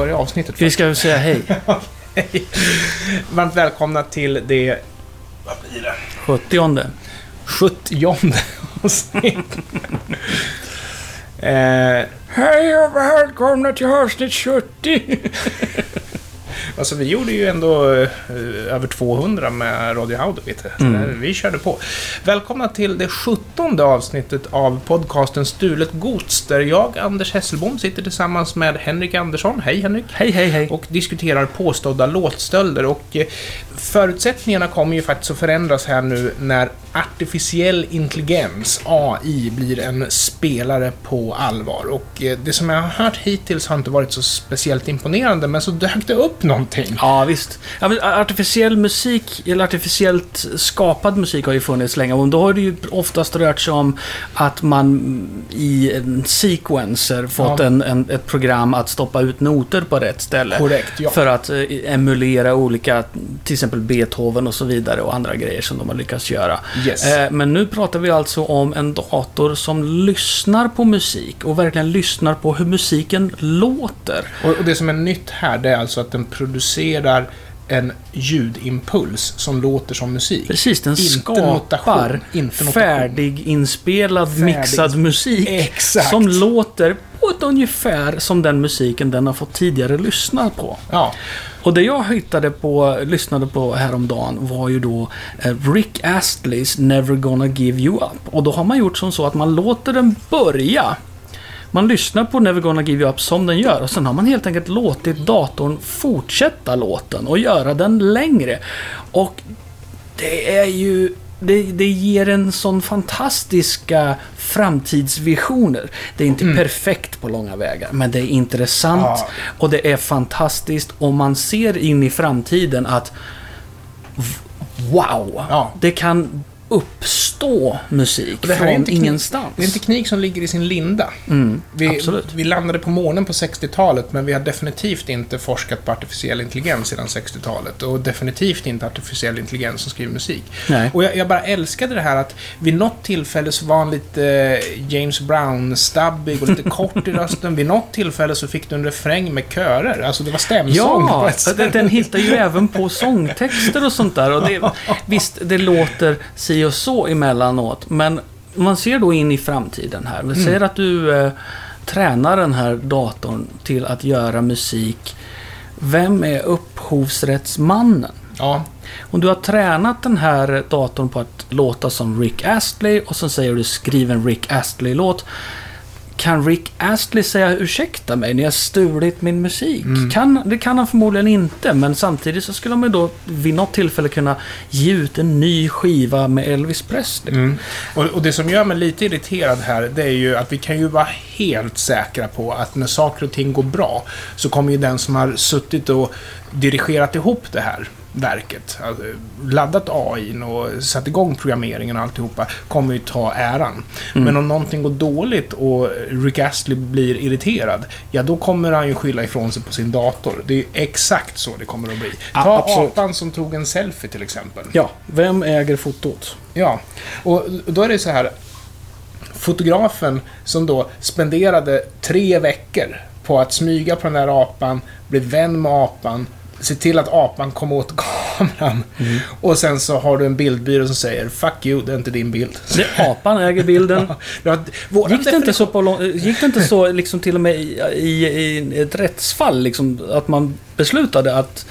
börja avsnittet Vi ska säga hej. Hej. Varmt välkomna till det... Vad blir det? 70 70 avsnitt. eh, Hej och välkomna till avsnitt 70. Alltså vi gjorde ju ändå eh, över 200 med Radio Audovit. Mm. Vi körde på. Välkomna till det 17 avsnittet av podcasten Stulet Gods, där jag, Anders Hesselbom, sitter tillsammans med Henrik Andersson. Hej Henrik! Hej, hej, hej. och diskuterar påstådda låtstölder. Och eh, förutsättningarna kommer ju faktiskt att förändras här nu när artificiell intelligens, AI, blir en spelare på allvar. Och eh, det som jag har hört hittills har inte varit så speciellt imponerande, men så dök det upp någonting. Ja, visst. Ja, men artificiell musik, eller artificiellt skapad musik har ju funnits länge. Och då har det ju oftast rört sig om att man i en sequencer fått Ja. en, en, ett program att stoppa ut noter på rätt ställe. Korrekt, ja. För att eh, emulera olika, till exempel Beethoven och så vidare och andra grejer som de har lyckats göra. Yes. Eh, Men nu pratar vi alltså om en dator som lyssnar på musik och verkligen lyssnar på hur musiken låter. Och det som är nytt här, det är alltså att den producerar en ljudimpuls som låter som musik. Precis, den Inte skapar notation, inte notation. färdiginspelad, Färdig- mixad musik. Exakt. Som låter på ett ungefär som den musiken den har fått tidigare lyssna på. Ja, Och det jag hittade på, lyssnade på häromdagen var ju då eh, Rick Astleys Never Gonna Give You Up. Och då har man gjort som så att man låter den börja. Man lyssnar på Never Gonna Give You Up som den gör och sen har man helt enkelt låtit datorn fortsätta låten och göra den längre. Och det är ju... Det, det ger en sån fantastiska framtidsvisioner. Det är inte perfekt på långa vägar, men det är intressant Ja. och det är fantastiskt och man ser in i framtiden att Wow! Ja. Det kan uppstå musik är från en teknik- ingenstans. det är en teknik som ligger i sin linda. Mm, Vi, vi landade på månen på 60-talet, men vi har definitivt inte forskat på artificiell intelligens sedan 60-talet. Och definitivt inte artificiell intelligens som skriver musik. Nej. Och jag, jag bara älskade det här att vid något tillfälle så var han lite eh, James Brown-stabbig och lite kort i rösten. Vid något tillfälle så fick du en refräng med körer. Alltså det var stämsång Ja, den hittar ju även på sångtexter och sånt där. Och det, visst, det låter si och så emellanåt, men man ser då in i framtiden här. Vi säger att du eh, tränar den här datorn till att göra musik. Vem är upphovsrättsmannen? Ja, Om du har tränat den här datorn på att låta som Rick Astley och så säger du skriv en Rick Astley-låt. Kan Rick Astley säga ursäkta mig, ni har stulit min musik? Kan, det kan han förmodligen inte, men samtidigt så skulle man då vid något tillfälle kunna ge ut en ny skiva med Elvis Presley. Mm. Och, och det som gör mig lite irriterad här, det är ju att vi kan ju vara helt säkra på att när saker och ting går bra, så kommer ju den som har suttit och dirigerat ihop det här verket, alltså, laddat AI och satt igång programmeringen och alltihopa, kommer ju ta äran. Men om någonting går dåligt och Rick Astley blir irriterad, ja då kommer han ju skylla ifrån sig på sin dator. Det är exakt så det kommer att bli. Ja, Ta absolut. apan som tog en selfie till exempel. Ja, vem äger fotot? Ja, och då är det så här. Fotografen som då spenderade tre veckor på att smyga på den där apan, bli vän med apan, se till att apan kom åt kameran. Och sen så har du en bildbyrå som säger Fuck you, det är inte din bild. Det, apan äger bilden. Ja, Gick det inte så, på lång, gick det inte så liksom till och med i, i, i ett rättsfall liksom, att man beslutade att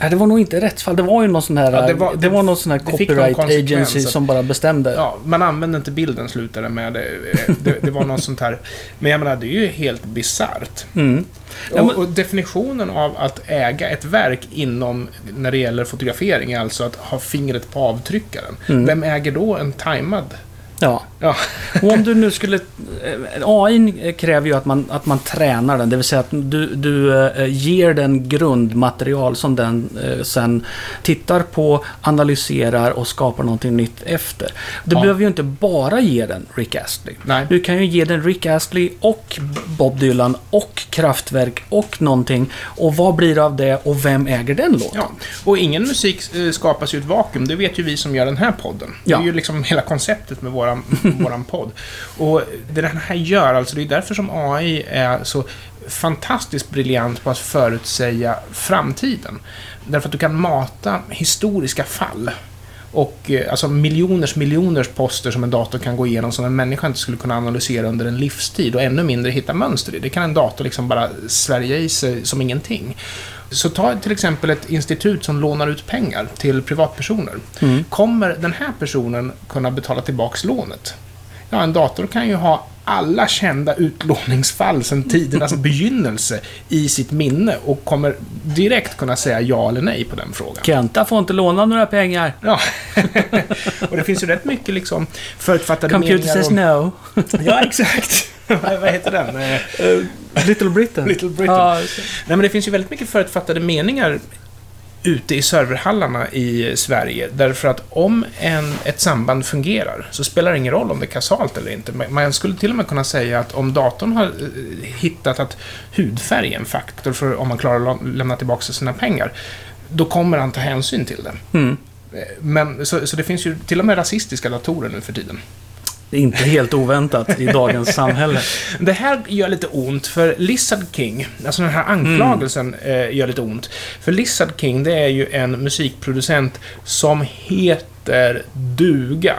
Nej, det var nog inte rättsfall. Det var ju någon sån här, Ja, det det var- var, det- någon sån här det copyright agency som bara bestämde. Ja, man använde inte bilden slutade med. Det, det, det var något sånt här. Men jag menar, det är ju helt bisarrt. Mm. Och, och definitionen av att äga ett verk inom, när det gäller fotografering, är alltså att ha fingret på avtryckaren. Mm. Vem äger då en timad? Ja. Ja, Och om du nu skulle... eh, AI kräver ju att man, att man tränar den. Det vill säga att du, du eh, ger den grundmaterial som den eh, sen tittar på, analyserar och skapar någonting nytt efter. Du Ja. behöver ju inte bara ge den Rick Astley. nej. Du kan ju ge den Rick Astley och Bob Dylan och Kraftwerk och någonting. Och vad blir det av det och vem äger den låten? Ja, och ingen musik skapas ju ett vakuum. Det vet ju vi som gör den här podden. Det Ja. är ju liksom hela konceptet med våran, våran podd. Och det den här gör, alltså det är därför som AI är så fantastiskt briljant på att förutsäga framtiden. Därför att du kan mata historiska fall. Och eh, alltså miljoners miljoners poster som en dator kan gå igenom som en människa inte skulle kunna analysera under en livstid och ännu mindre hitta mönster i. Det kan en dator liksom bara svälja i sig som ingenting. Så ta till exempel ett institut som lånar ut pengar till privatpersoner. Mm. Kommer den här personen kunna betala tillbaks lånet? Ja, en dator kan ju ha alla kända utlåningsfall sedan tidernas begynnelse i sitt minne och kommer direkt kunna säga ja eller nej på den frågan. Kenta får inte låna några pengar. Ja, och det finns ju rätt mycket liksom förutfattade Computer meningar. says om- no. Ja, exakt. vad, vad heter den? Little Britain. Little Britain. Ja, Nej, men det finns ju väldigt mycket förutfattade meningar ute i serverhallarna i Sverige. Därför att om en, ett samband fungerar så spelar det ingen roll om det är kausalt eller inte. Man skulle till och med kunna säga att om datorn har eh, hittat att hudfärg är en faktor för om man klarar att lämna tillbaka sina pengar, då kommer han ta hänsyn till det. mm. Eh, Men, så, så det finns ju till och med rasistiska datorer nu för tiden. Det är inte helt oväntat i dagens samhälle. Det här gör lite ont för Lizard King, alltså den här anklagelsen eh, gör lite ont. För Lizard King, det är ju en musikproducent som heter duga.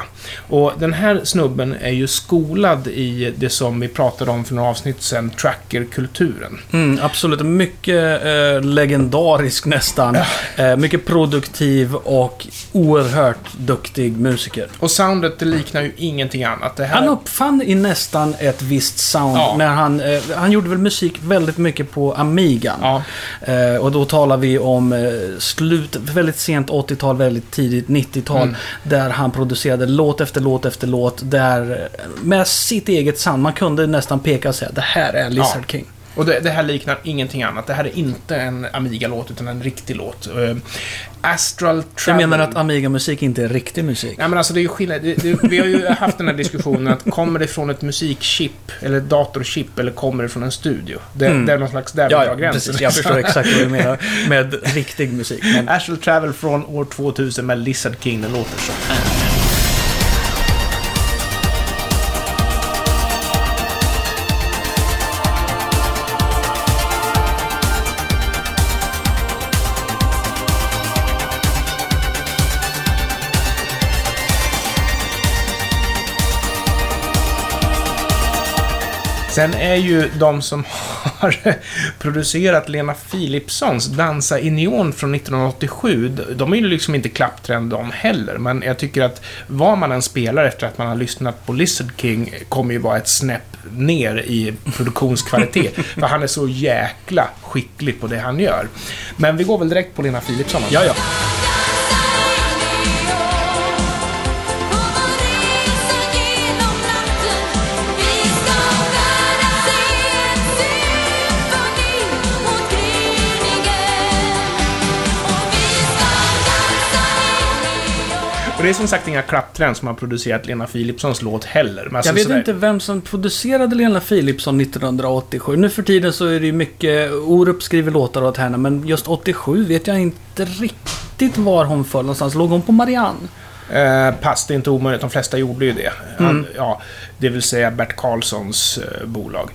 Och den här snubben är ju skolad i det som vi pratade om för några avsnitt sedan, trackerkulturen. Mm, absolut. Mycket eh, legendarisk nästan. Eh, mycket produktiv och oerhört duktig musiker. Och soundet, det liknar ju ingenting annat. Det här... Han uppfann i nästan ett visst sound Ja. när han... Eh, han gjorde väl musik väldigt mycket på Amigan. Ja, Eh, och då talar vi om eh, slut, väldigt sent 80-tal, väldigt tidigt 90-tal. Mm. Där han producerade låt efter låt efter låt. Där, eh, med sitt eget sound. Man kunde nästan peka och säga det här är Lizard Ja. King. Och det, det här liknar ingenting annat. Det här är inte en Amiga-låt, utan en riktig låt. Eh, Astral Jag Travel... menar att Amiga-musik inte är riktig musik. Ja, men alltså det är ju skillnad. Det, det, vi har ju haft den här diskussionen att kommer det från ett musikchip eller ett datorchip eller kommer det från en studio? Det, Mm. det är någon slags där ja gränsen. precis. Jag förstår exakt vad du menar med riktig musik. Men Astral Travel från år 2000 med Lizard King, den låter så här. Sen är ju de som har producerat Lena Philipssons Dansa i neon från 1987, de är ju liksom inte klapptrend de heller, men jag tycker att vad man än spelar efter att man har lyssnat på Lizard King kommer ju vara ett snäpp ner i produktionskvalitet, för han är så jäkla skicklig på det han gör. Men vi går väl direkt på Lena Philipsson. ja, ja. Och det är som sagt inga klapptrend som har producerat Lena Philipssons låt heller. Men Jag vet sådär- inte vem som producerade Lena Philipsson 1987. Nu för tiden så är det ju mycket... Orup skriver låtar åt henne, men just 87 vet jag inte riktigt var hon föll någonstans. Låg hon på Marianne? Eh, pass, det är inte omöjligt. De flesta gjorde ju det. Han, Mm. ja, det vill säga Bert Karlssons eh, bolag.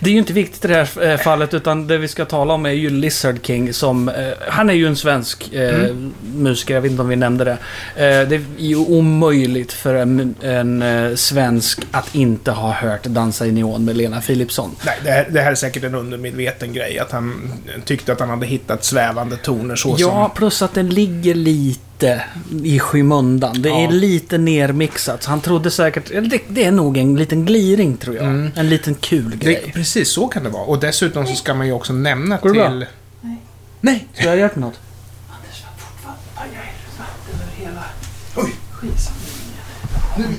Det är ju inte viktigt i det här eh, fallet, utan det vi ska tala om är ju Lizard King som... Eh, han är ju en svensk eh, Mm. musiker, jag vet inte om vi nämnde det. Det är ju omöjligt för en, en svensk att inte ha hört Dansa i neon med Lena Philipsson. Nej, det här, det här är säkert en undermedveten grej. Att han tyckte att han hade hittat svävande toner så Ja, som... plus att den ligger lite i skymundan. Det är Ja. lite nermixat. Så han trodde säkert... Det, det är nog en liten gliring, tror jag. Mm. En liten kul Det, grej. precis, så kan det vara. Och dessutom så ska man ju också nämna Går det bra? till... Nej. Nej! Ska jag göra något? Anders var fortfarande pajar vatten över hela Oj.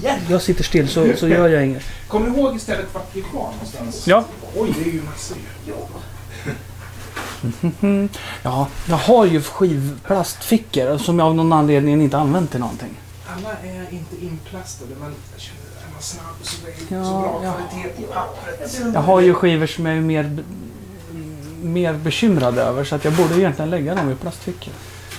igen! Jag sitter still så, så gör jag inget. Kom ihåg istället vart vi var någonstans. Ja. Oj, det är ju massor Ja, jag har ju skivplastfickor som jag av någon anledning inte använt till någonting. Alla är inte inplastade, men är man snabb så är det Ja, så bra ja. kvalitet på pappret. Jag har ju skivor som jag är mer, mer bekymrad över så att jag borde egentligen lägga dem i plastfickor.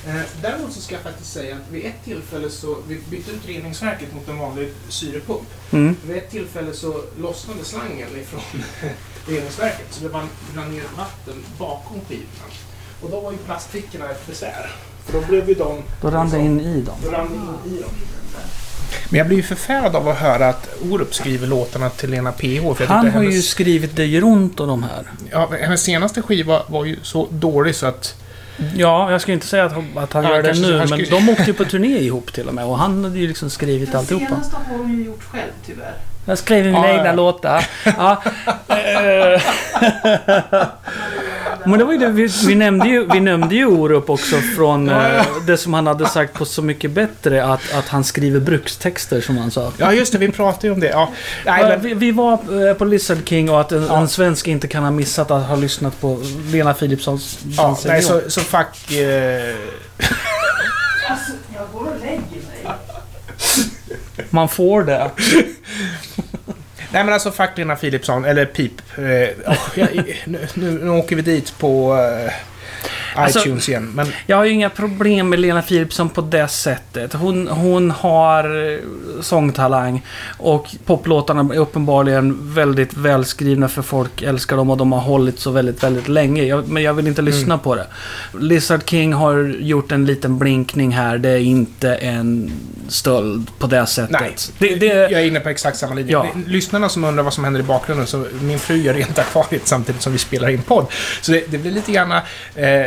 Eh, däremot så ska jag faktiskt säga att vid ett tillfälle så, vi bytte ut reningsverket mot en vanlig syrepump. Mm. Vid ett tillfälle så lossnade slangen ifrån reningsverket så det rann ner vatten bakom skivorna. Och då var ju plastfickorna ett besvär. För då blev ju de... Då rann det in i dem. Då rann in i dem. Men jag blir ju förfärad av att höra att Orup skriver låtarna till Lena PH. För Han har ju hennes, skrivit Det runt och de här. ja, hennes senaste skiva var ju så dålig så att... Ja, jag ska inte säga att, han- att han Ja, gör det nu, han men de åkte ju på turné ihop till och med. Och han hade ju liksom skrivit Den alltihopa. senaste har hon ju gjort själv tyvärr. Jag skrev mina Ja, egna ja. låtar. Ja. Men det var ju det, vi, vi, nämnde ju, vi nämnde ju Orup också från Ja, ja. eh, det som han hade sagt på Så Mycket Bättre, att, att han skriver brukstexter som han sa. Ja, just det, vi pratade ju om det. Ja, nej, men, vi, vi var eh, på Lizard King och att en, Ja. en svensk inte kan ha missat att ha lyssnat på Lena Philipssons ja, nej, så, så fuck... Eh, Alltså, jag går och lägger mig. Man får det nej, men alltså fuck Lena Philipsson, eller Pip. Eh, oh, jag, nu, nu, nu åker vi dit på eh, Alltså- iTunes igen. Men Jag har ju inga problem med Lena Philipsson på det sättet. Hon, hon har eh, sångtalang och poplåtarna är uppenbarligen väldigt välskrivna för folk älskar dem och de har hållit så väldigt, väldigt länge. Jag, men jag vill inte lyssna Mm. på det. Lizard King har gjort en liten blinkning här. Det är inte en stöld på det sättet. nej, Det, det, jag är inne på exakt samma linje. Ja. Lyssnarna som undrar vad som händer i bakgrunden, så min fru gör rent akvariet samtidigt som vi spelar in podd. Så det, det blir lite grann eh,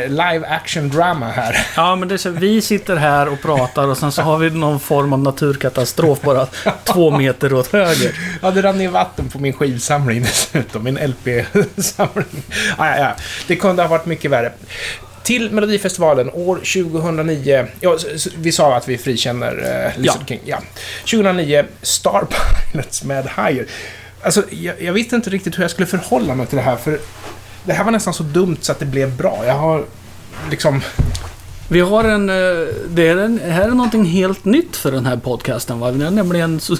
live action drama här. ja, men det är så, vi sitter här och pratar och sen så har vi någon form av naturkatastrof bara två meter åt höger. Ja, det rann ner vatten på min skivsamling dessutom. Min LP-samling. Ja, ja, ja. Det kunde ha varit mycket värre. Till Melodifestivalen år 2009. Ja, vi sa att vi frikänner uh, Lizard Ja. King. Ja. 2009, Star Pilots med Higher. Alltså, jag, jag visste inte riktigt hur jag skulle förhålla mig till det här, för det här var nästan så dumt så att det blev bra. Jag har liksom... Vi har en... eh, Det är en, här är någonting helt nytt för den här podcasten va? Det är nämligen så...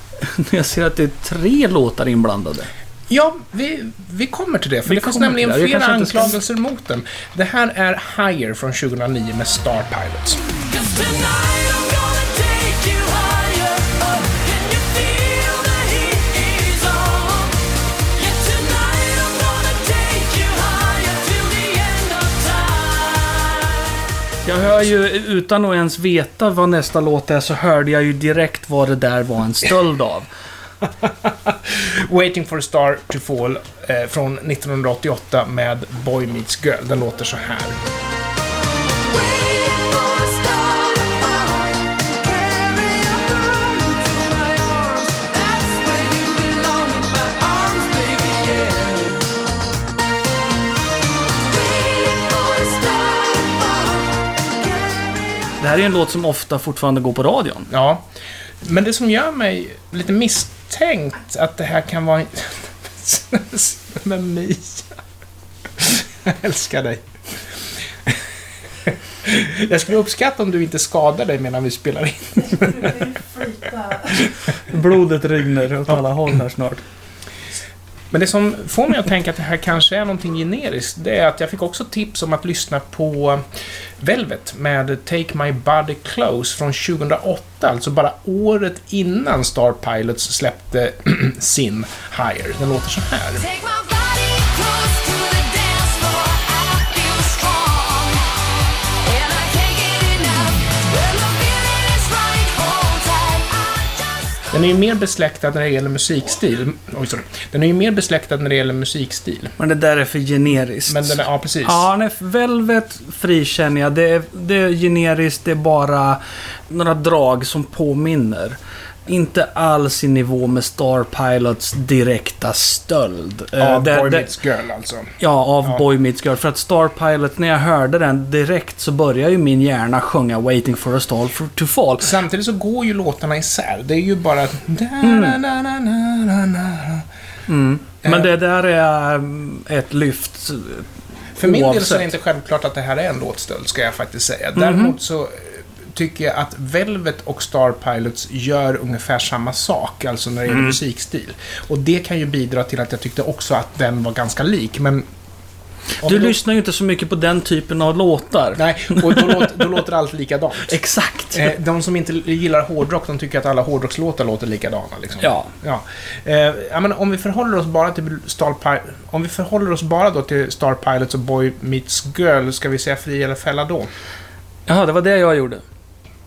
Jag ser att det är tre låtar inblandade. Ja, vi, vi kommer till det, för Vi det finns nämligen flera inte ska- anklagelser mot den. Det här är Higher från 2009 med Star Pilots. Jag hör ju, utan att ens veta vad nästa låt är, så hörde jag ju direkt vad det där var en stöld av. Waiting for a star to fall eh, från 1988 med Boy Meets Girl. Den låter så här. Det här är en låt som ofta fortfarande går på radion. Ja. Men det som gör mig lite misstänkt att det här kan vara... med Mia. Jag älskar dig. Jag skulle uppskatta om du inte skadar dig medan vi spelar in. Blodet rinner åt alla håll här snart. Men det som får mig att tänka att det här kanske är någonting generiskt, det är att jag fick också tips om att lyssna på Velvet med Take My Body Close från 2008, alltså bara året innan Star Pilots släppte sin Higher. Den låter så här. Den är ju mer besläktad när det gäller musikstil. Oj, sorry. Den är ju mer besläktad när det gäller musikstil. Men det där är för generiskt. Men den är, ja precis. Ja, nej, Velvet frikänner jag. Det är, det är generiskt, det är bara några drag som påminner. Inte alls i nivå med Star Pilots direkta stöld. Eh, Av det- Boy det- Meets Girl alltså. Ja, av Ja. Boy Meets Girl. För att Star Pilot, när jag hörde den direkt så började ju min hjärna sjunga Waiting for a Star to Fall. Samtidigt så går ju låtarna isär. Det är ju bara... Mm. Men Eh. det där är mm, ett lyft. För min del så är det inte självklart att det här är en låtstöld, ska jag faktiskt säga. Mhm. Däremot så tycker jag att Velvet och Star Pilots gör ungefär samma sak, alltså när det gäller Mm. musikstil. Och det kan ju bidra till att jag tyckte också att den var ganska lik, men Du då- lyssnar ju inte så mycket på den typen av låtar. Nej, och då låter, då låter allt likadant. Exakt. Eh, de som inte gillar hårdrock, de tycker att alla hårdrockslåtar låter likadana. Liksom. Ja. Ja. Eh, men om vi förhåller oss bara till Star Pi- Om vi förhåller oss bara då till Star Pilots och Boy Meets Girl, ska vi säga fri eller fälla då? Jaha, det var det jag gjorde.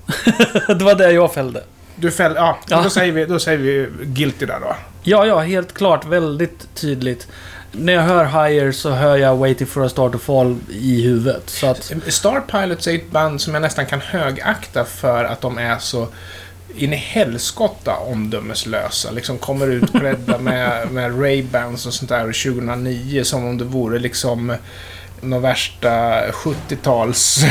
det var det jag fällde. Du fäll, ja, Ja. Då, säger vi, då säger vi guilty där då. Ja, ja, helt klart. Väldigt tydligt. När jag hör Higher så hör jag Waiting for a Star to Fall i huvudet. Så att... Star Pilots är ett band som jag nästan kan högakta för att de är så in i helskotta omdömeslösa. Liksom kommer ut klädda med, med Ray-Bans och sånt där 2009 som om det vore liksom någon värsta 70-tals...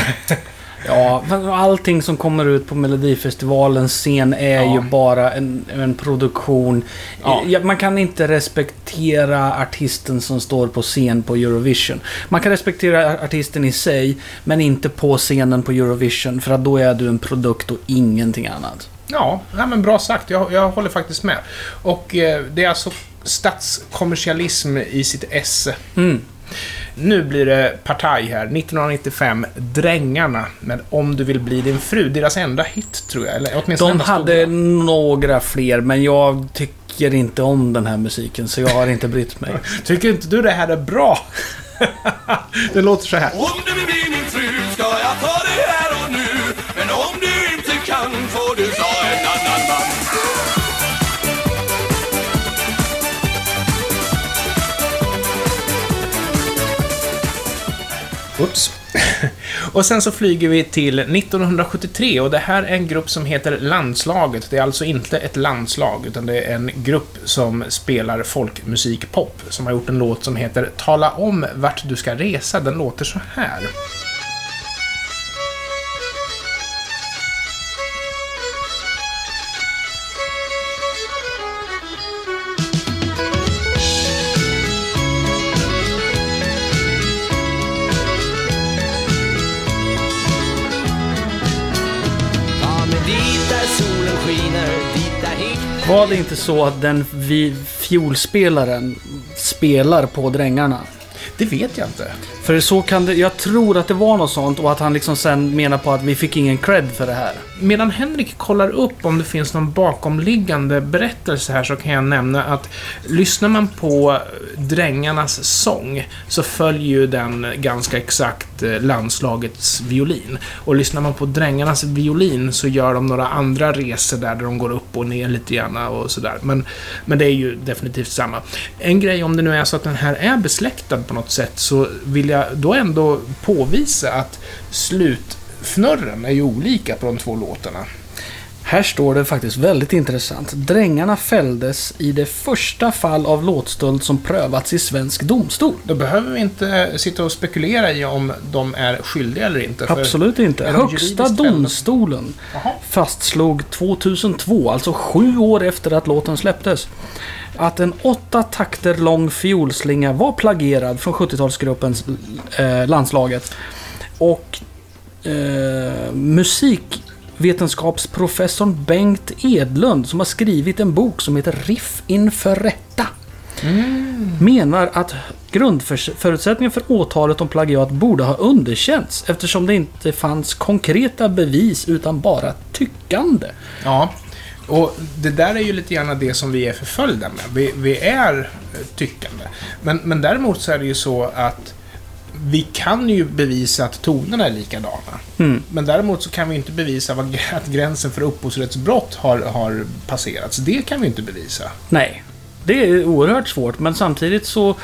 Ja, allting som kommer ut på Melodifestivalens scen är Ja. ju bara en, en produktion. Ja. Ja, man kan inte respektera artisten som står på scen på Eurovision. Man kan respektera artisten i sig, men inte på scenen på Eurovision. För att då är du en produkt och ingenting annat. Ja, nej, men bra sagt. Jag, jag håller faktiskt med. Och eh, det är alltså statskommersialism i sitt esse. Mm. Nu blir det partaj här. 1995, Drängarna med Om du vill bli din fru. Deras enda hit, tror jag. Eller åtminstone De hade stora. några fler, men jag tycker inte om den här musiken, så jag har inte brytt mig. Tycker inte du det här är bra? det låter så här. Om du vill bli min fru ska jag ta det här Oops. och sen så flyger vi till 1973 och det här är en grupp som heter Landslaget. Det är alltså inte ett landslag, utan det är en grupp som spelar folkmusikpop som har gjort en låt som heter Tala om vart du ska resa. Den låter så här. Var det inte så att den vi, fiolspelaren spelar på Drängarna? Det vet jag inte. För så kan det, jag tror att det var något sånt och att han liksom sen menar på att vi fick ingen cred för det här. Medan Henrik kollar upp om det finns någon bakomliggande berättelse här så kan jag nämna att lyssnar man på Drängarnas sång så följer ju den ganska exakt eh, landslagets violin. Och lyssnar man på Drängarnas violin så gör de några andra resor där, där de går upp och ner lite grann och sådär. Men, men det är ju definitivt samma. En grej om det nu är så att den här är besläktad på något sätt så vill jag då ändå påvisa att slutfnurren är ju olika på de två låtarna. Här står det faktiskt väldigt intressant. Drängarna fälldes i det första fall av låtstöld som prövats i svensk domstol. Då behöver vi inte sitta och spekulera i om de är skyldiga eller inte. Absolut inte. Högsta fällda? domstolen fastslog 2002, alltså sju år efter att låten släpptes, att en åtta takter lång fiolslinga var plagierad från 70-talsgruppens eh, Landslaget. Och eh, musikvetenskapsprofessorn Bengt Edlund, som har skrivit en bok som heter Riff inför rätta, menar att grundförutsättningen för åtalet om plagiat borde ha underkänts eftersom det inte fanns konkreta bevis utan bara tyckande. Ja. Och det där är ju lite grann det som vi är förföljda med. Vi, vi är eh, tyckande. Men, men däremot så är det ju så att vi kan ju bevisa att tonerna är likadana. Mm. Men däremot så kan vi inte bevisa vad, att gränsen för upphovsrättsbrott har, har passerats. Det kan vi inte bevisa. Nej, det är oerhört svårt men samtidigt så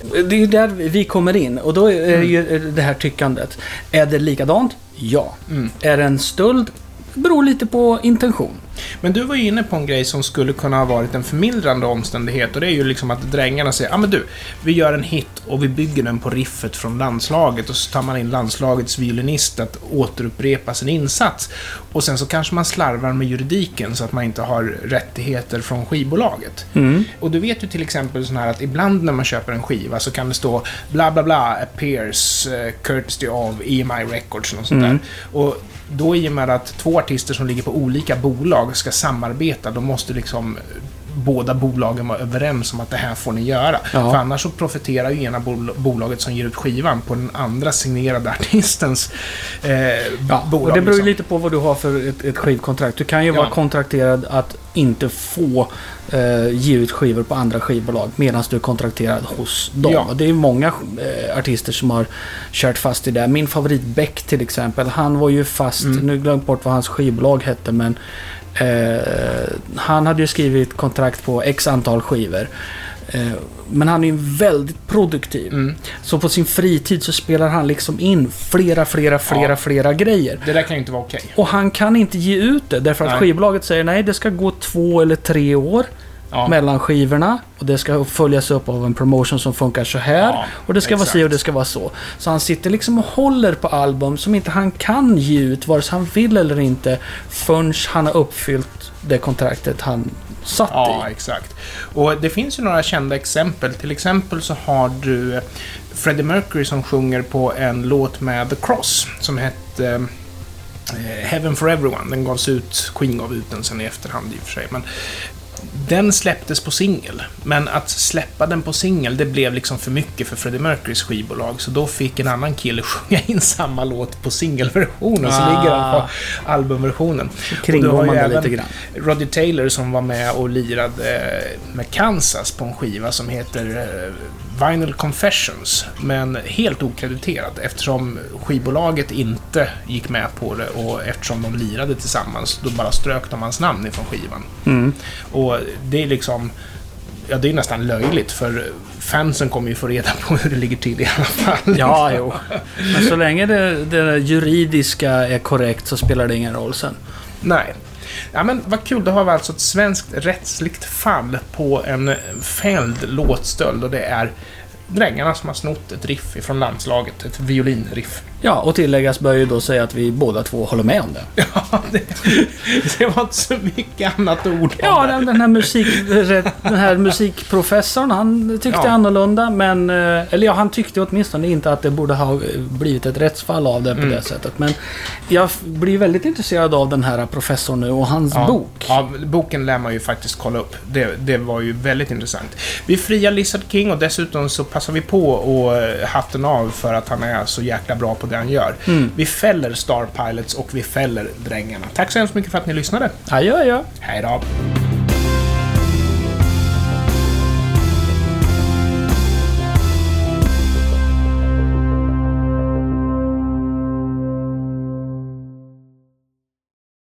det är där vi kommer in och då är det ju det här tyckandet. Är det likadant? Ja. Mm. Är det en stöld? Beror lite på intention. Men du var ju inne på en grej som skulle kunna ha varit en förmildrande omständighet och det är ju liksom att drängarna säger ja ah, men du, vi gör en hit och vi bygger den på riffet från landslaget och så tar man in landslagets violinist att återupprepa sin insats. Och sen så kanske man slarvar med juridiken så att man inte har rättigheter från skivbolaget. Mm. Och du vet ju till exempel sån här att ibland när man köper en skiva så kan det stå bla bla bla appears uh, courtesy of EMI Records och sånt Mm. där. Och då i och med att två artister som ligger på olika bolag ska samarbeta, då måste liksom båda bolagen var överens om att det här får ni göra. Ja. För annars så profiterar ju ena bol- bolaget som ger ut skivan på den andra signerade artistens eh, Ja, bolag. och det beror ju liksom. lite på vad du har för ett, ett skivkontrakt. Du kan ju vara Ja. kontrakterad att inte få eh, ge ut skivor på andra skivbolag medan du är kontrakterad hos dem. Ja. Och det är många eh, artister som har kört fast i det. Min favorit Beck till exempel, han var ju fast, Mm. nu glömt bort vad hans skivbolag hette men eh, han hade ju skrivit kontrakt på x antal skivor. Eh, men han är ju väldigt produktiv. Mm. Så på sin fritid så spelar han liksom in flera, flera, flera, Ja. flera grejer. Det där kan ju inte vara okej. Och han kan inte ge ut det därför att Nej. skivbolaget säger nej, det ska gå två eller tre år Ja. mellan skivorna. Och det ska följas upp av en promotion som funkar så här. Ja, och det ska vara si exakt. och det ska vara så. Så han sitter liksom och håller på album som inte han kan ge ut vare sig han vill eller inte förrän han har uppfyllt det kontraktet han satt Ja, i. exakt. Och det finns ju några kända exempel. Till exempel så har du eh, Freddie Mercury som sjunger på en låt med The Cross som hette eh, Heaven for Everyone. Den gavs ut, Queen gav ut den sen i efterhand i och för sig. Men den släpptes på singel. Men att släppa den på singel, det blev liksom för mycket för Freddie Mercurys skivbolag. Så då fick en annan kille sjunga in samma låt på singelversionen. Så Ah. ligger den på albumversionen. Och det Kringgår man det lite grann. Roger Taylor som var med och lirade med Kansas på en skiva som heter eh, Vinyl Confessions. Men helt okrediterad eftersom skivbolaget inte gick med på det och eftersom de lirade tillsammans då bara strök de hans namn ifrån skivan. Mm. Och det är liksom... Ja, det är nästan löjligt för fansen kommer ju få reda på hur det ligger till i alla fall. Ja, jo. Men så länge det, det juridiska är korrekt så spelar det ingen roll sen. Nej. Ja, men vad kul, då har vi alltså ett svenskt rättsligt fall på en fälld låtstöld och det är Drängarna som har snott ett riff ifrån landslaget, ett violinriff. Ja, och tilläggas bör ju då säga att vi båda två håller med om det. Ja, det, det var inte så mycket annat ord Ja, den, den, här musik, den här musikprofessorn, han tyckte Ja. annorlunda, men... eh, Eller ja, han tyckte åtminstone inte att det borde ha eh, blivit ett rättsfall av det på Mm. det sättet. Men jag blir väldigt intresserad av den här professorn nu och hans Ja, bok. Ja, boken lär man ju faktiskt kolla upp. Det, det var ju väldigt intressant. Vi friar Lizard King och dessutom så passar vi på och eh, hatten av för att han är så jäkla bra på det han gör. Mm. Vi fäller Star Pilots och vi fäller Drängarna. Tack så hemskt mycket för att ni lyssnade. Adjö, adjö. Hej då!